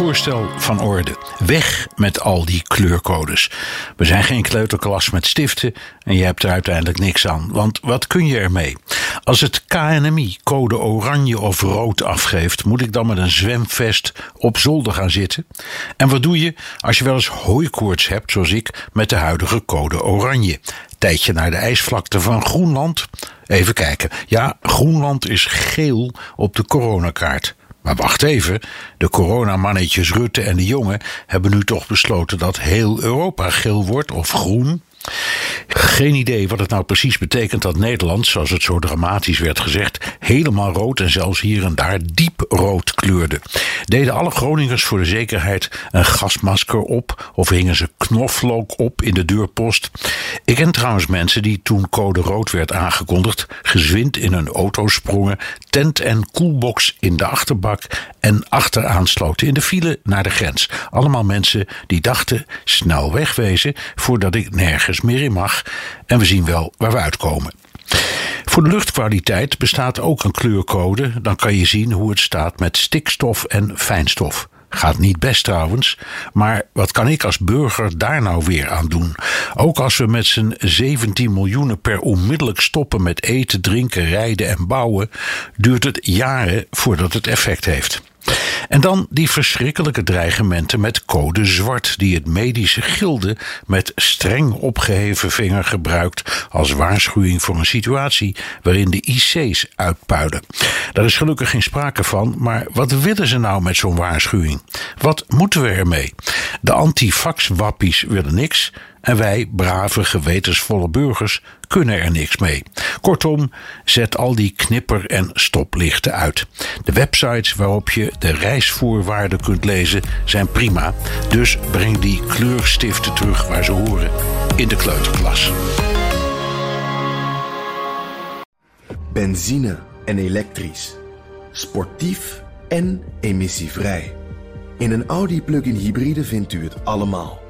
Voorstel van orde. Weg met al die kleurcodes. We zijn geen kleuterklas met stiften en je hebt er uiteindelijk niks aan. Want wat kun je ermee? Als het KNMI code oranje of rood afgeeft, moet ik dan met een zwemvest op zolder gaan zitten? En wat doe je als je wel eens hooikoorts hebt, zoals ik, met de huidige code oranje? Tijdje naar de ijsvlakte van Groenland? Even kijken. Ja, Groenland is geel op de coronakaart. Maar wacht even, de coronamannetjes Rutte en de jongen hebben nu toch besloten dat heel Europa geel wordt of groen. Geen idee wat het nou precies betekent dat Nederland, zoals het zo dramatisch werd gezegd, helemaal rood en zelfs hier en daar diep rood kleurde. Deden alle Groningers voor de zekerheid een gasmasker op of hingen ze knoflook op in de deurpost? Ik ken trouwens mensen die toen code rood werd aangekondigd, gezwind in een auto sprongen, tent en koelbox in de achterbak en achteraan sloten in de file naar de grens. Allemaal mensen die dachten snel wegwezen voordat ik nergens meer in mag en we zien wel waar we uitkomen. Voor de luchtkwaliteit bestaat ook een kleurcode. Dan kan je zien hoe het staat met stikstof en fijnstof. Gaat niet best trouwens, maar wat kan ik als burger daar nou weer aan doen? Ook als we met z'n 17 miljoenen per onmiddellijk stoppen met eten, drinken, rijden en bouwen, duurt het jaren voordat het effect heeft. En dan die verschrikkelijke dreigementen met code zwart, die het medische gilde met streng opgeheven vinger gebruikt als waarschuwing voor een situatie waarin de IC's uitpuilen. Daar is gelukkig geen sprake van, maar wat willen ze nou met zo'n waarschuwing? Wat moeten we ermee? De antifax-wappies willen niks en wij, brave, gewetensvolle burgers, kunnen er niks mee. Kortom, zet al die knipper- en stoplichten uit. De websites waarop je de reisvoorwaarden kunt lezen zijn prima. Dus breng die kleurstiften terug waar ze horen: in de kleuterklas. Benzine en elektrisch. Sportief en emissievrij. In een Audi plug-in hybride vindt u het allemaal.